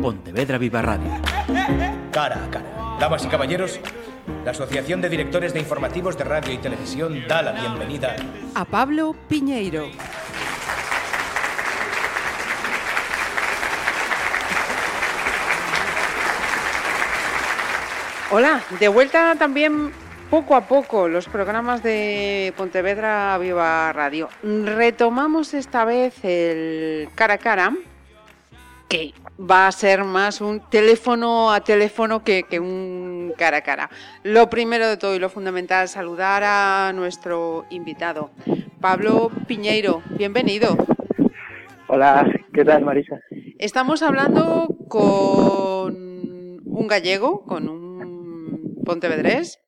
Pontevedra Viva Radio. Cara a cara. Damas y caballeros, la Asociación de Directores de Informativos de Radio y Televisión da la bienvenida a Pablo Piñeiro. Hola, de vuelta también poco a poco los programas de Pontevedra Viva Radio. Retomamos esta vez el cara a cara, que va a ser más un teléfono a teléfono que, un cara a cara. Lo primero de todo y lo fundamental, saludar a nuestro invitado, Pablo Piñeiro. Bienvenido. Hola, ¿qué tal Marisa? Estamos hablando con un gallego, con un pontevedrés,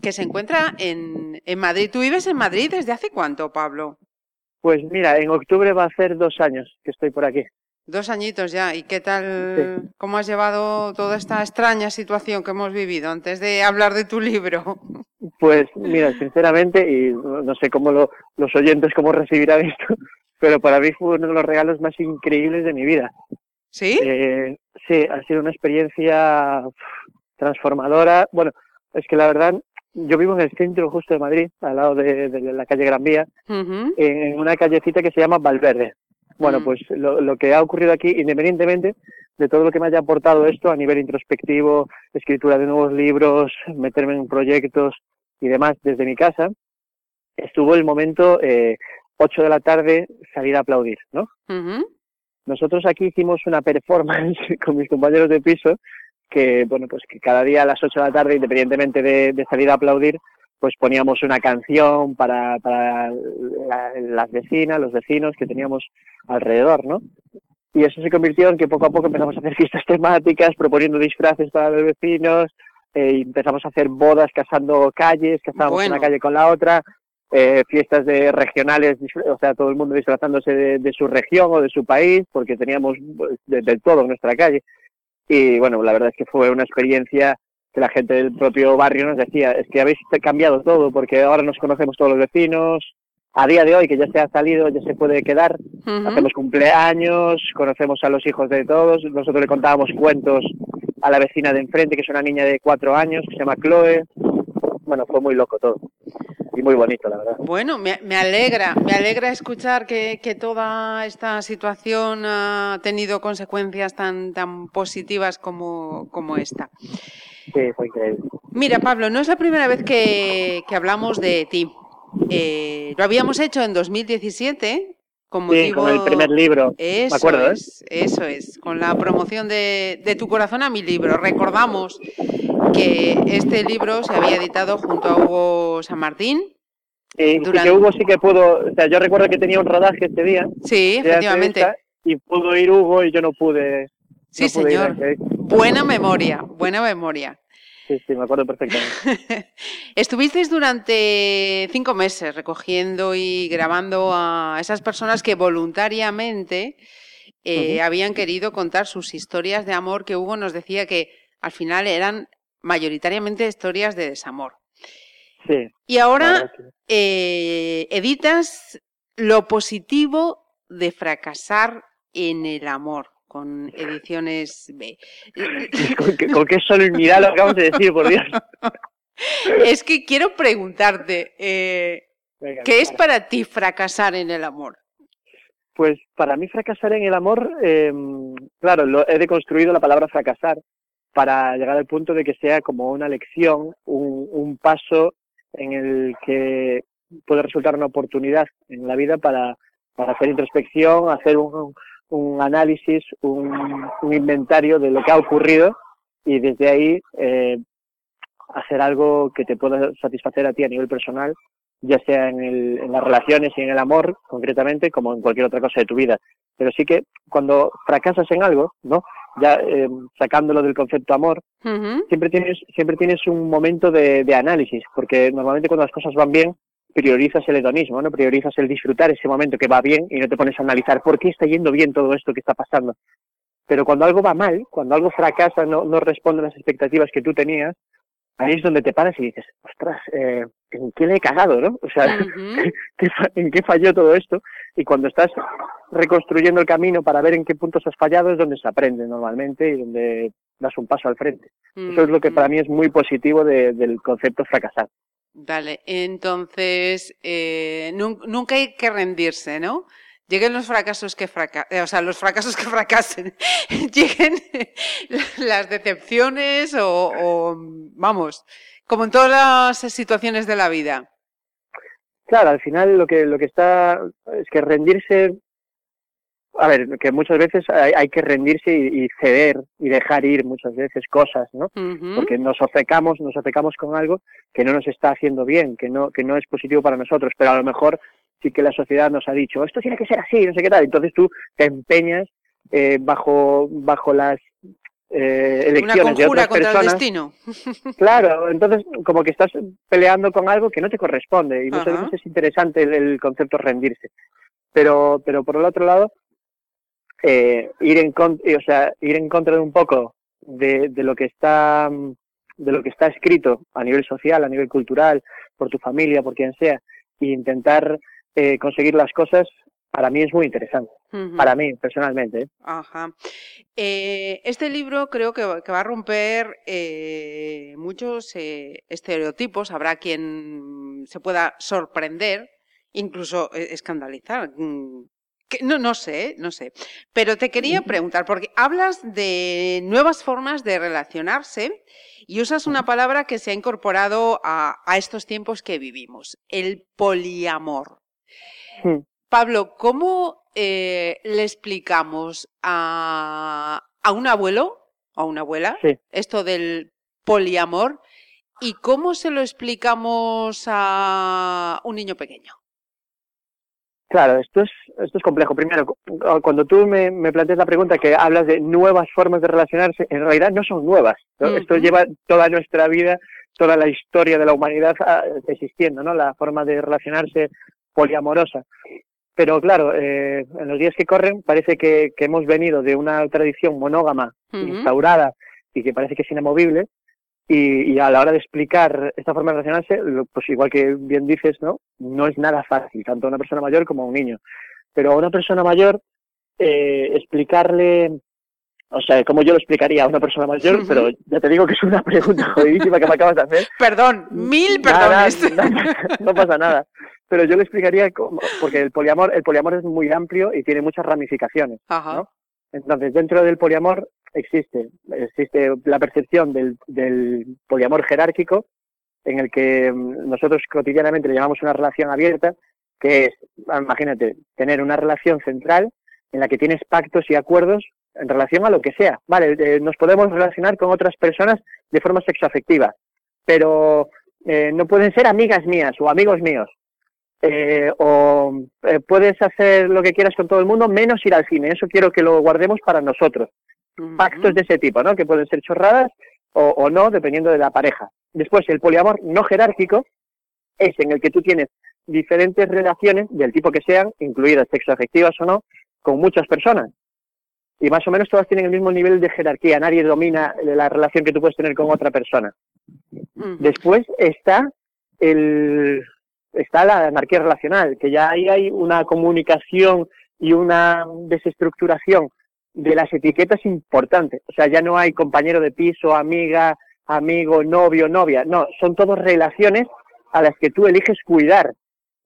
que se encuentra en, en Madrid. ¿Tú vives en Madrid desde hace cuánto, Pablo? Pues mira, en octubre va a ser dos años que estoy por aquí. Dos añitos ya. ¿Y qué tal? ¿Cómo has llevado toda esta extraña situación que hemos vivido antes de hablar de tu libro? Pues mira, sinceramente, y no sé cómo los oyentes cómo recibirán esto, pero para mí fue uno de los regalos más increíbles de mi vida. ¿Sí? Eh, sí, ha sido una experiencia transformadora. Bueno, es que la verdad yo vivo en el centro justo de Madrid, al lado de, la calle Gran Vía, en una callecita que se llama Valverde. Bueno, mm. pues lo, que ha ocurrido aquí, independientemente de todo lo que me haya aportado esto a nivel introspectivo, escritura de nuevos libros, meterme en proyectos y demás desde mi casa, estuvo el momento eh, 8 de la tarde salir a aplaudir, ¿no? Nosotros aquí hicimos una performance con mis compañeros de piso que, bueno, pues que cada día a las 8 de la tarde, independientemente de, salir a aplaudir, pues poníamos una canción para, para las vecinas, los vecinos que teníamos alrededor, ¿no? Y eso se convirtió en que poco a poco empezamos a hacer fiestas temáticas, proponiendo disfraces para los vecinos, eh, empezamos a hacer bodas casando calles, casábamos una calle con la otra, eh, fiestas de regionales, o sea, todo el mundo disfrazándose de, su región o de su país, porque teníamos pues, del todo en nuestra calle. Y bueno, la verdad es que fue una experiencia que la gente del propio barrio nos decía, es que habéis cambiado todo, porque ahora nos conocemos todos los vecinos, a día de hoy que ya se ha salido, ya se puede quedar, hacemos cumpleaños, conocemos a los hijos de todos, nosotros le contábamos cuentos a la vecina de enfrente, que es una niña de cuatro años, que se llama Chloe, bueno, fue muy loco todo y muy bonito, la verdad. Bueno, me, alegra, me alegra escuchar que, toda esta situación ha tenido consecuencias tan, tan positivas como, como esta. Sí, fue increíble. Mira, Pablo, no es la primera vez que, hablamos de ti. Eh, lo habíamos hecho en 2017 con Sí, con el primer libro, eso me acuerdo, ¿eh? es, Eso es, con la promoción de, de Tu corazón a mi libro. Recordamos que este libro se había editado junto a Hugo San Martín. y que Hugo sí que pudo, o sea, yo recuerdo que tenía un rodaje este día. Sí, efectivamente. Y pudo ir Hugo y yo no pude. Sí, señor. Buena memoria, buena memoria. Sí, sí, me acuerdo perfectamente. Estuvisteis durante cinco meses recogiendo y grabando a esas personas que voluntariamente eh, habían querido contar sus historias de amor que Hugo nos decía que al final eran mayoritariamente historias de desamor. Sí. Y ahora eh, editas lo positivo de fracasar en el amor con ediciones B. ¿Con qué, con qué solemnidad lo acabamos de decir, por Dios? es que quiero preguntarte, eh, ¿qué es para ti fracasar en el amor? Pues para mí fracasar en el amor, eh, claro, lo, he deconstruido la palabra fracasar para llegar al punto de que sea como una lección, un, paso en el que puede resultar una oportunidad en la vida para, hacer introspección, hacer un, análisis, un, inventario de lo que ha ocurrido y desde ahí eh, hacer algo que te pueda satisfacer a ti a nivel personal, ya sea en, en las relaciones y en el amor, concretamente, como en cualquier otra cosa de tu vida. Pero sí que cuando fracasas en algo, ¿no? ya eh, sacándolo del concepto amor, siempre tienes siempre tienes un momento de, análisis, porque normalmente cuando las cosas van bien priorizas el hedonismo, no priorizas el disfrutar ese momento que va bien y no te pones a analizar por qué está yendo bien todo esto que está pasando. Pero cuando algo va mal, cuando algo fracasa, no, no responde a las expectativas que tú tenías, ahí es donde te paras y dices, ostras, eh, ¿en qué le he cagado, no? O sea, ¿en qué falló todo esto? Y cuando estás reconstruyendo el camino para ver en qué puntos has fallado es donde se aprende normalmente y donde das un paso al frente. Eso es lo que para mí es muy positivo del concepto fracasar. Dale, entonces eh, nunca hay que rendirse, ¿no? Lleguen los fracasos que fracasen, eh, o sea, los fracasos que fracasen, lleguen las decepciones o, o, vamos, como en todas las situaciones de la vida. Claro, al final lo que lo que está es que rendirse a ver, que muchas veces hay, que rendirse y, ceder y dejar ir muchas veces cosas, ¿no? Porque nos ofecamos, nos ofecamos con algo que no nos está haciendo bien, que no, que no es positivo para nosotros, pero a lo mejor sí que la sociedad nos ha dicho, esto tiene que ser así, no sé qué tal, entonces tú te empeñas eh, bajo, bajo las eh, elecciones de otras contra personas. El destino. Claro, entonces como que estás peleando con algo que no te corresponde y muchas veces es interesante el, el concepto rendirse. Pero, pero por el otro lado, eh, ir en o sea, ir en contra de un poco de, de, lo que está de lo que está escrito a nivel social, a nivel cultural, por tu familia, por quien sea, e intentar eh, conseguir las cosas, para mí es muy interesante. Para mí, personalmente. ¿eh? Ajá. este libro creo que, que va a romper muchos estereotipos. Habrá quien se pueda sorprender, incluso escandalizar no, no sé, no sé. Pero te quería preguntar, porque hablas de nuevas formas de relacionarse y usas una palabra que se ha incorporado a, estos tiempos que vivimos, el poliamor. Pablo, ¿cómo eh, le explicamos a, a, un abuelo o a una abuela esto del poliamor y cómo se lo explicamos a un niño pequeño? Claro, esto es, esto es complejo. Primero, cuando tú me, me planteas la pregunta que hablas de nuevas formas de relacionarse, en realidad no son nuevas. Esto lleva toda nuestra vida, toda la historia de la humanidad ah, existiendo, ¿no? La forma de relacionarse poliamorosa. Pero claro, eh, en los días que corren parece que, que hemos venido de una tradición monógama instaurada y que parece que es inamovible y, a la hora de explicar esta forma de relacionarse, pues igual que bien dices, ¿no? No es nada fácil, tanto a una persona mayor como a un niño. Pero a una persona mayor, eh, explicarle, o sea, como yo lo explicaría a una persona mayor, pero ya te digo que es una pregunta jodidísima que me acabas de hacer. Perdón, mil perdones. no pasa nada. Pero yo le explicaría, cómo, porque el poliamor, el poliamor es muy amplio y tiene muchas ramificaciones. ¿no? Entonces, dentro del poliamor existe, existe la percepción del, del poliamor jerárquico, en el que mm, nosotros cotidianamente le llamamos una relación abierta, que es, imagínate, tener una relación central en la que tienes pactos y acuerdos en relación a lo que sea. Vale, eh, nos podemos relacionar con otras personas de forma sexoafectiva, pero eh, no pueden ser amigas mías o amigos míos. Eh, o eh, puedes hacer lo que quieras con todo el mundo menos ir al cine. Eso quiero que lo guardemos para nosotros. Pactos de ese tipo, ¿no? Que pueden ser chorradas o, o, no, dependiendo de la pareja. Después, el poliamor no jerárquico es en el que tú tienes diferentes relaciones, del tipo que sean, incluidas sexoafectivas o no, con muchas personas. Y más o menos todas tienen el mismo nivel de jerarquía. Nadie domina la relación que tú puedes tener con otra persona. Después está el, está la anarquía relacional, que ya ahí hay una comunicación y una desestructuración de las etiquetas importante. O sea, ya no hay compañero de piso, amiga, amigo, novio, novia. No, son todas relaciones a las que tú eliges cuidar.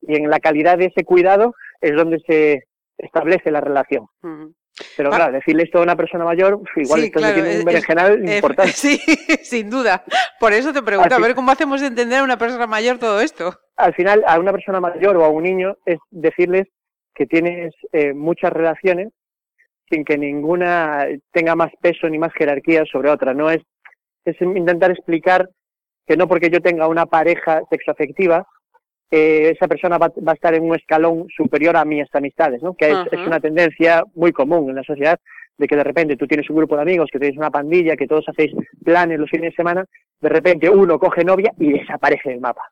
Y en la calidad de ese cuidado es donde se establece la relación. Pero claro, decirle esto a una persona mayor, igual esto tiene un berenjenal importante. Sí, sin duda. Por eso te pregunto, a ver cómo hacemos entender a una persona mayor todo esto. Al final, a una persona mayor o a un niño es decirles que tienes eh, muchas relaciones sin que ninguna tenga más peso ni más jerarquía sobre otra. No es, es intentar explicar que no porque yo tenga una pareja sexoafectiva eh, esa persona va, a estar en un escalón superior a mis amistades, ¿no? Que es, una tendencia muy común en la sociedad de que de repente tú tienes un grupo de amigos, que tenéis una pandilla, que todos hacéis planes los fines de semana, de repente uno coge novia y desaparece del mapa.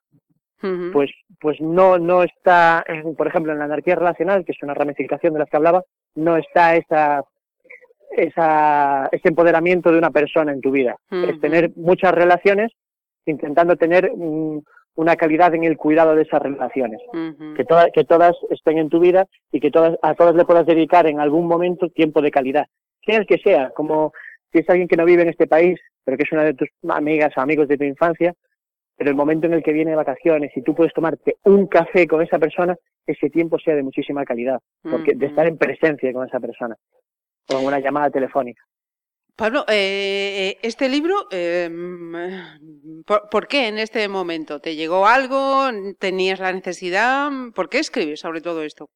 Pues, pues no, no está, por ejemplo, en la anarquía relacional, que es una ramificación de las que hablaba, no está esa, esa, ese empoderamiento de una persona en tu vida. Es tener muchas relaciones intentando tener un, una calidad en el cuidado de esas relaciones, que, todas que todas estén en tu vida y que todas, a todas le puedas dedicar en algún momento tiempo de calidad, sea el que sea, como si es alguien que no vive en este país, pero que es una de tus amigas o amigos de tu infancia, pero el momento en el que viene de vacaciones y tú puedes tomarte un café con esa persona, ese tiempo sea de muchísima calidad, porque de estar en presencia con esa persona, o en una llamada telefónica. Pablo, eh, eh, este libro, em, ¿por, qué en este momento? ¿Te llegó algo? ¿Tenías la necesidad? ¿Por qué escribes sobre todo esto?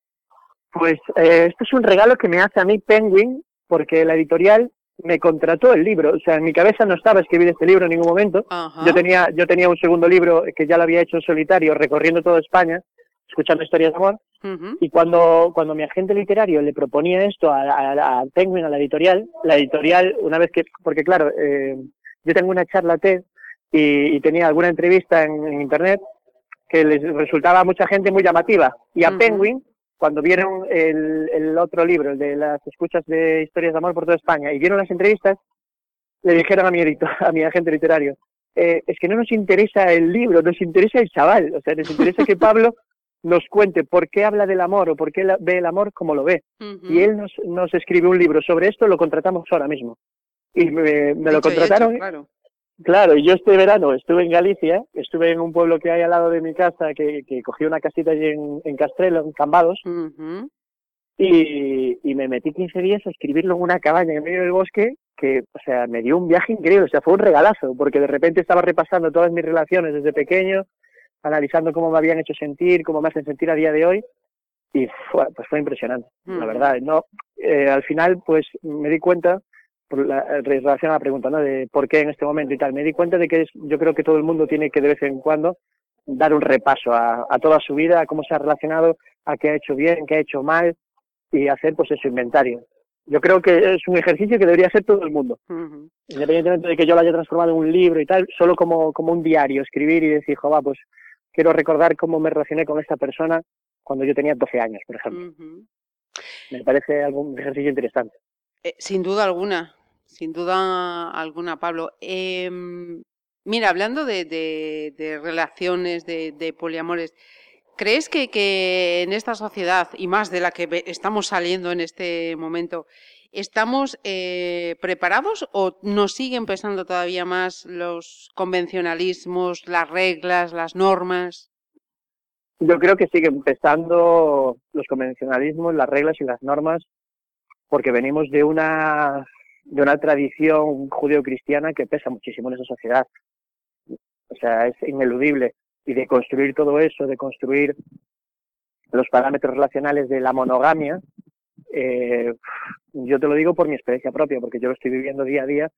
Pues eh, esto es un regalo que me hace a mí Penguin, porque la editorial me contrató el libro. O sea, en mi cabeza no estaba escribir este libro en ningún momento. Yo tenía, yo tenía un segundo libro que ya lo había hecho en solitario, recorriendo toda España, escuchando historias de amor. Y cuando, cuando mi agente literario le proponía esto a, a, a Penguin, a la editorial, la editorial, una vez que, porque claro, eh, yo tengo una charla TED y, y tenía alguna entrevista en, internet que les resultaba a mucha gente muy llamativa. Y a Penguin, cuando vieron el, el otro libro, el de las escuchas de historias de amor por toda España, y vieron las entrevistas, le dijeron a mi, a mi agente literario, eh, es que no nos interesa el libro, nos interesa el chaval, o sea, nos interesa que Pablo nos cuente por qué habla del amor o por qué ve el amor como lo ve. Y él nos, nos escribe un libro sobre esto, lo contratamos ahora mismo. Y me, lo contrataron. claro. Claro. y yo este verano estuve en Galicia, estuve en un pueblo que hay al lado de mi casa, que, que cogí una casita allí en, en Castrelo, en Cambados, y, y me metí 15 días a escribirlo en una cabaña en medio del bosque, que, o sea, me dio un viaje increíble, o sea, fue un regalazo, porque de repente estaba repasando todas mis relaciones desde pequeño, analizando cómo me habían hecho sentir, cómo me hacen sentir a día de hoy, y fue, pues fue impresionante, la verdad. No, eh, al final, pues me di cuenta, por la, en relación a la pregunta, ¿no? De por qué en este momento y tal, me di cuenta de que yo creo que todo el mundo tiene que de vez en cuando dar un repaso a, a toda su vida, a cómo se ha relacionado, a qué ha hecho bien, qué ha hecho mal, y hacer pues ese inventario. Yo creo que es un ejercicio que debería hacer todo el mundo. Independientemente de que yo lo haya transformado en un libro y tal, solo como, como un diario, escribir y decir, va, pues quiero recordar cómo me relacioné con esta persona cuando yo tenía 12 años, por ejemplo. Me parece algún ejercicio interesante. Eh, sin duda alguna, sin duda alguna, Pablo. Em, mira, hablando de, de, relaciones, de, de, poliamores, ¿crees que, en esta sociedad, y más de la que estamos saliendo en este momento, ¿Estamos eh, preparados o nos siguen pesando todavía más los convencionalismos, las reglas, las normas? Yo creo que siguen pesando los convencionalismos, las reglas y las normas, porque venimos de una de una tradición judeocristiana que pesa muchísimo en esa sociedad. O sea, es ineludible. Y de construir todo eso, de construir los parámetros relacionales de la monogamia, eh, yo te lo digo por mi experiencia propia, porque yo lo estoy viviendo día a día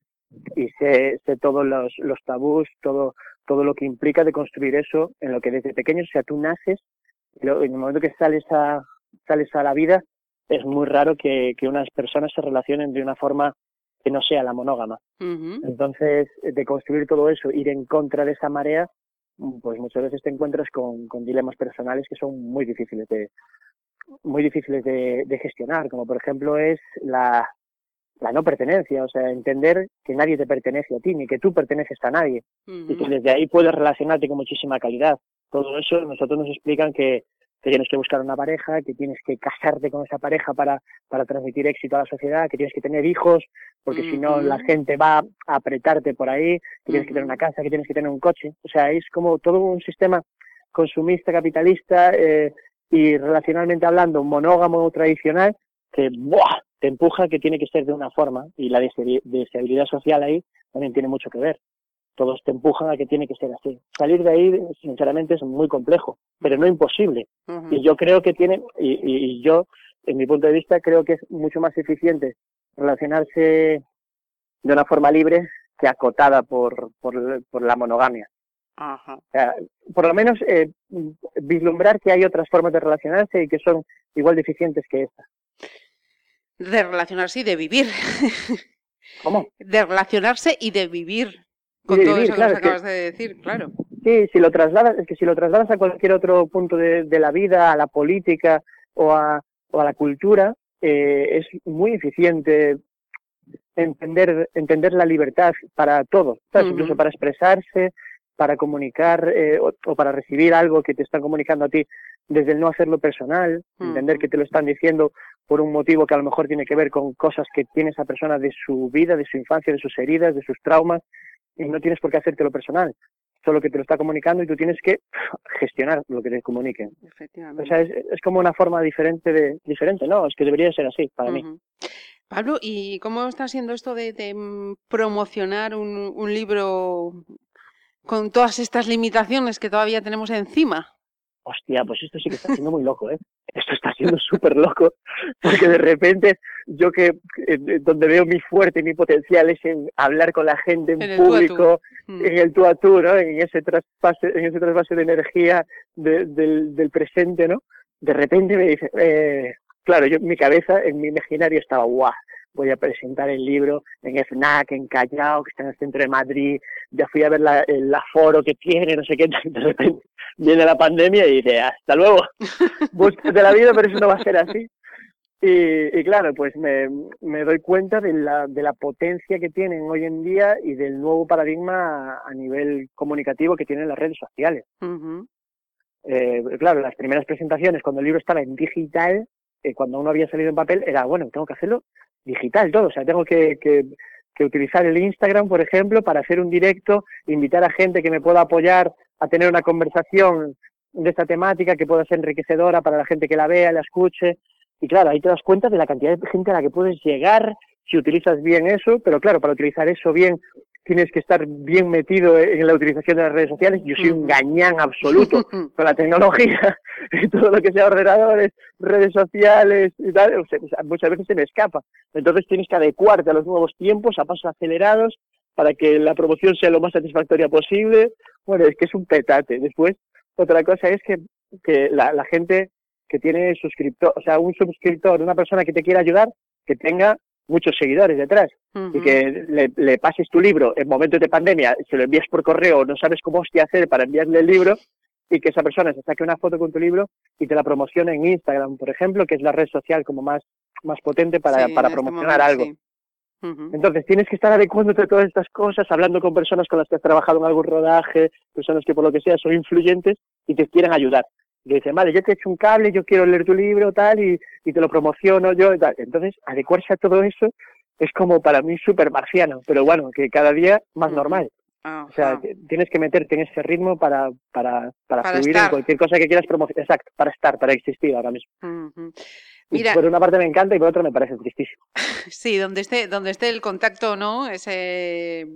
y sé, sé todos los, los tabús, todo, todo lo que implica de construir eso en lo que desde pequeño, o sea, tú naces, en el momento que sales a, sales a la vida, es muy raro que, que unas personas se relacionen de una forma que no sea la monógama. Entonces, de construir todo eso, ir en contra de esa marea, pues muchas veces te encuentras con, con dilemas personales que son muy difíciles de, muy difíciles de, de gestionar, como por ejemplo es la, la no pertenencia, o sea, entender que nadie te pertenece a ti, ni que tú perteneces a nadie, y que desde ahí puedes relacionarte con muchísima calidad. Todo eso nosotros nos explican que, que, tienes que buscar una pareja, que tienes que casarte con esa pareja para, para transmitir éxito a la sociedad, que tienes que tener hijos, porque si no la gente va a apretarte por ahí, que tienes que tener una casa, que tienes que tener un coche. O sea, es como todo un sistema consumista, capitalista, eh, y relacionalmente hablando, monógamo tradicional, que ¡buah! te empuja que tiene que ser de una forma y la deseabilidad social ahí también tiene mucho que ver. Todos te empujan a que tiene que ser así. Salir de ahí, sinceramente, es muy complejo, pero no imposible. Y yo creo que tiene, y, y, yo, en mi punto de vista, creo que es mucho más eficiente relacionarse de una forma libre que acotada por, por, por la monogamia. Ajá. por lo menos eh, vislumbrar que hay otras formas de relacionarse y que son igual deficientes que esta. De relacionarse y de vivir. ¿Cómo? De relacionarse y de vivir. Con todo eso que acabas de decir, claro. Sí, si lo trasladas, es que si lo trasladas a cualquier otro punto de, de la vida, a la política o a, o a la cultura, eh, es muy eficiente entender, entender la libertad para todo, incluso para expresarse, para comunicar eh, o, para recibir algo que te están comunicando a ti desde el no hacerlo personal, entender que te lo están diciendo por un motivo que a lo mejor tiene que ver con cosas que tiene esa persona de su vida, de su infancia, de sus heridas, de sus traumas, y no tienes por qué hacértelo personal, solo que te lo está comunicando y tú tienes que gestionar lo que te comuniquen. O sea, es, como una forma diferente de, diferente, ¿no? Es que debería ser así para mí. Pablo, ¿y cómo está siendo esto de, promocionar un, un libro con todas estas limitaciones que todavía tenemos encima? hostia, pues esto sí que está siendo muy loco, ¿eh? Esto está siendo súper loco, porque de repente yo que donde veo mi fuerte y mi potencial es en hablar con la gente en, público, mm. en el tú a tú, ¿no? En ese traspase, en ese trasvase de energía del, del presente, ¿no? De repente me dice, eh, claro, yo mi cabeza, en mi imaginario estaba, guau, voy a presentar el libro en FNAC, en Callao, que está en el centro de Madrid, ya fui a ver la, el aforo que tiene, no sé qué, de repente viene la pandemia y dice, hasta luego, búscate la vida, pero eso no va a ser así. Y, claro, pues me, me, doy cuenta de la, de la potencia que tienen hoy en día y del nuevo paradigma a, nivel comunicativo que tienen las redes sociales. eh, claro, las primeras presentaciones, cuando el libro estaba en digital, eh, cuando uno había salido en papel, era, bueno, tengo que hacerlo digital todo, o sea, tengo que, que, que utilizar el Instagram, por ejemplo, para hacer un directo, invitar a gente que me pueda apoyar a tener una conversación de esta temática que pueda ser enriquecedora para la gente que la vea, la escuche. Y claro, ahí te das cuenta de la cantidad de gente a la que puedes llegar si utilizas bien eso, pero claro, para utilizar eso bien tienes que estar bien metido en la utilización de las redes sociales. Yo soy un gañán absoluto con la tecnología y todo lo que sea ordenadores, redes sociales y tal, muchas veces se me escapa. Entonces tienes que adecuarte a los nuevos tiempos, a pasos acelerados, para que la promoción sea lo más satisfactoria posible. Bueno, es que es un petate. Después, otra cosa es que, que la, la gente que tiene suscriptor, o sea, un suscriptor, una persona que te quiera ayudar, que tenga muchos seguidores detrás y que le, pases tu libro en momentos de pandemia, se lo envías por correo, no sabes cómo hostia hacer para enviarle el libro y que esa persona se saque una foto con tu libro y te la promocione en Instagram, por ejemplo, que es la red social como más, más potente para, para este promocionar algo. Entonces tienes que estar adecuándote a todas estas cosas, hablando con personas con las que has trabajado en algún rodaje, personas que por lo que sea son influyentes y te quieren ayudar y dicen, vale, yo te he hecho un cable, yo quiero leer tu libro, tal, y, y te lo promociono yo, tal. Entonces, adecuarse a todo eso es como para mí súper marciano, pero bueno, que cada día más normal. O sea, tienes que meterte en ese ritmo para, para, para, fluir en cualquier cosa que quieras promocionar. Exacto, para estar, para existir ahora mismo. Mira, por una parte me encanta y por otra me parece tristísimo. Sí, donde esté, donde esté el contacto, ¿no? Ese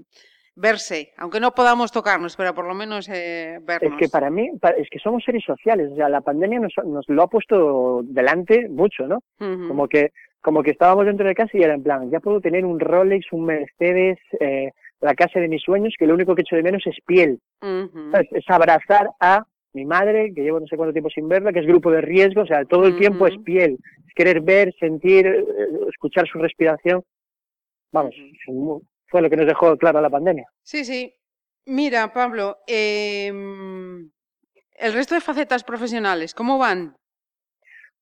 verse, aunque no podamos tocarnos, pero por lo menos eh, vernos. Es que para mí, es que somos seres sociales, o sea, la pandemia nos, nos lo ha puesto delante mucho, ¿no? Como que como que estábamos dentro de casa y era en plan, ya puedo tener un Rolex, un Mercedes, eh, la casa de mis sueños, que lo único que echo de menos es piel. Es abrazar a mi madre, que llevo no sé cuánto tiempo sin verla, que es grupo de riesgo, o sea, todo el tiempo es piel. Es querer ver, sentir, eh, escuchar su respiración. Vamos, fue lo que nos dejó claro la pandemia. Sí, sí. Mira, Pablo, em, el resto de facetas profesionales, ¿cómo van?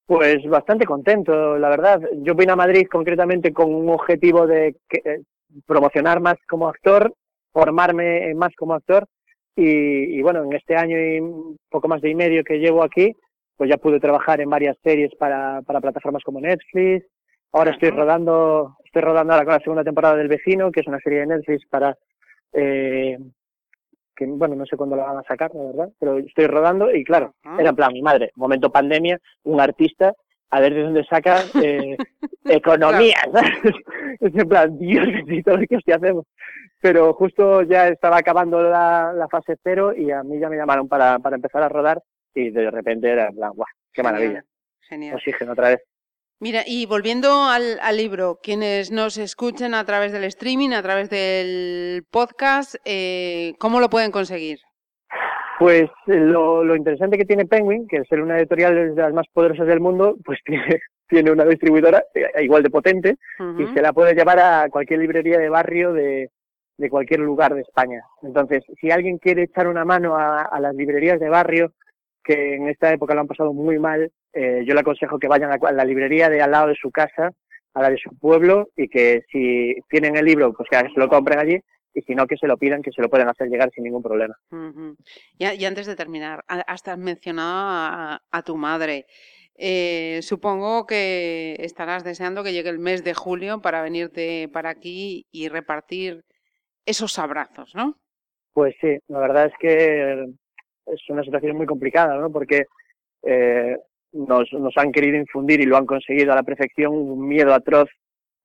Pues bastante contento, la verdad. Yo vine a Madrid concretamente con un objetivo de eh, promocionar más como actor, formarme más como actor y, bueno, en este año y poco más de y medio que llevo aquí, pues ya pude trabajar en varias series para, para plataformas como Netflix. Ahora estoy rodando Estoy rodando ahora con la segunda temporada del Vecino, que es una serie de Netflix para... Eh, que bueno, no sé cuándo la van a sacar, la verdad, pero estoy rodando y claro, era en plan, mi madre, momento pandemia, un artista, a ver de dónde saca eh, economía, es en plan, Dios ver qué hostia hacemos. Pero justo ya estaba acabando la, la, fase cero y a mí ya me llamaron para, para empezar a rodar y de repente era en plan, guau, qué maravilla. Genial. Oxígeno otra vez. Mira, y volviendo al, libro, quienes nos escuchen a través del streaming, a través del podcast, eh, ¿cómo lo pueden conseguir? Pues eh, lo, interesante que tiene Penguin, que es ser una editorial de las más poderosas del mundo, pues tiene, tiene una distribuidora eh, igual de potente y se la puede llevar a cualquier librería de barrio de, de cualquier lugar de España. Entonces, si alguien quiere echar una mano a las librerías de barrio, que en esta época lo han pasado muy mal, eh, yo le aconsejo que vayan a la librería de al lado de su casa, a la de su pueblo, y que si tienen el libro, pues que se lo compren allí, y si no, que se lo pidan, que se lo pueden hacer llegar sin ningún problema. y, antes de terminar, hasta has mencionado a, tu madre. Eh, supongo que estarás deseando que llegue el mes de julio para venirte para aquí y repartir esos abrazos, ¿no? Pues sí, la verdad es que es una situación muy complicada, ¿no? Porque eh, nos, nos han querido infundir y lo han conseguido a la perfección un miedo atroz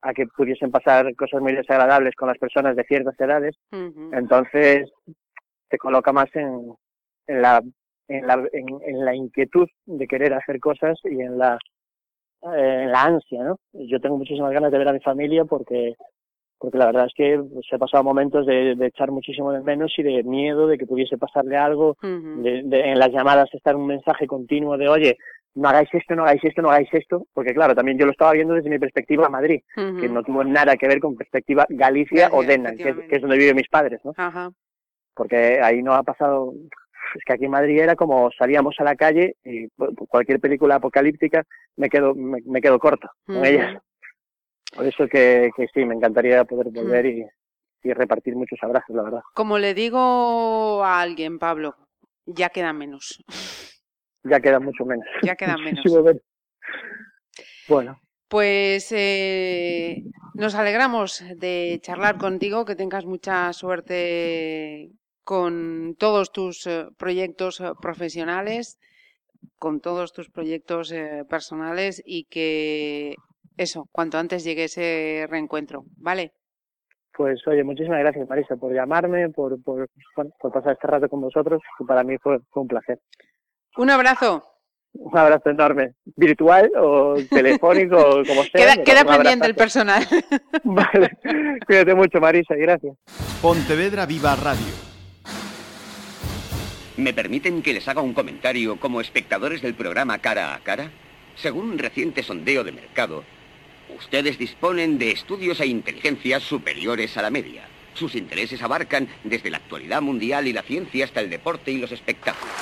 a que pudiesen pasar cosas muy desagradables con las personas de ciertas edades. Entonces, te coloca más en, en la, en, la, en, la inquietud de querer hacer cosas y en la, eh, en la ansia, ¿no? Yo tengo muchísimas ganas de ver a mi familia porque porque la verdad es que se ha pasado momentos de, echar muchísimo de menos y de miedo de que pudiese pasarle algo, de, en las llamadas estar un mensaje continuo de oye, no hagáis esto, no hagáis esto, no hagáis esto, porque claro, también yo lo estaba viendo desde mi perspectiva Madrid, que no tuvo nada que ver con perspectiva Galicia, o Denan, que es, donde viven mis padres, ¿no? Porque ahí no ha pasado, es que aquí en Madrid era como salíamos a la calle y cualquier película apocalíptica me quedo, me, quedo corto con ellas. Por eso que, que sí, me encantaría poder volver y, y repartir muchos abrazos, la verdad. Como le digo a alguien, Pablo, ya queda menos. Ya queda mucho menos. Ya queda menos. bueno. Pues eh, nos alegramos de charlar contigo, que tengas mucha suerte con todos tus eh, proyectos eh, profesionales, con todos tus proyectos personales y que eso, cuanto antes llegue ese reencuentro, ¿vale? Pues oye, muchísimas gracias Marisa por llamarme, por, por, por pasar este rato con vosotros, que para mí fue un placer. Un abrazo. Un abrazo enorme. Virtual o telefónico, como sea. Queda, pendiente el personal. Vale. Cuídate mucho, Marisa, y gracias. Pontevedra Viva Radio. ¿Me permiten que les haga un comentario como espectadores del programa Cara a Cara? Según un reciente sondeo de mercado, ustedes disponen de estudios e inteligencias superiores a la media. Sus intereses abarcan desde la actualidad mundial y la ciencia hasta el deporte y los espectáculos.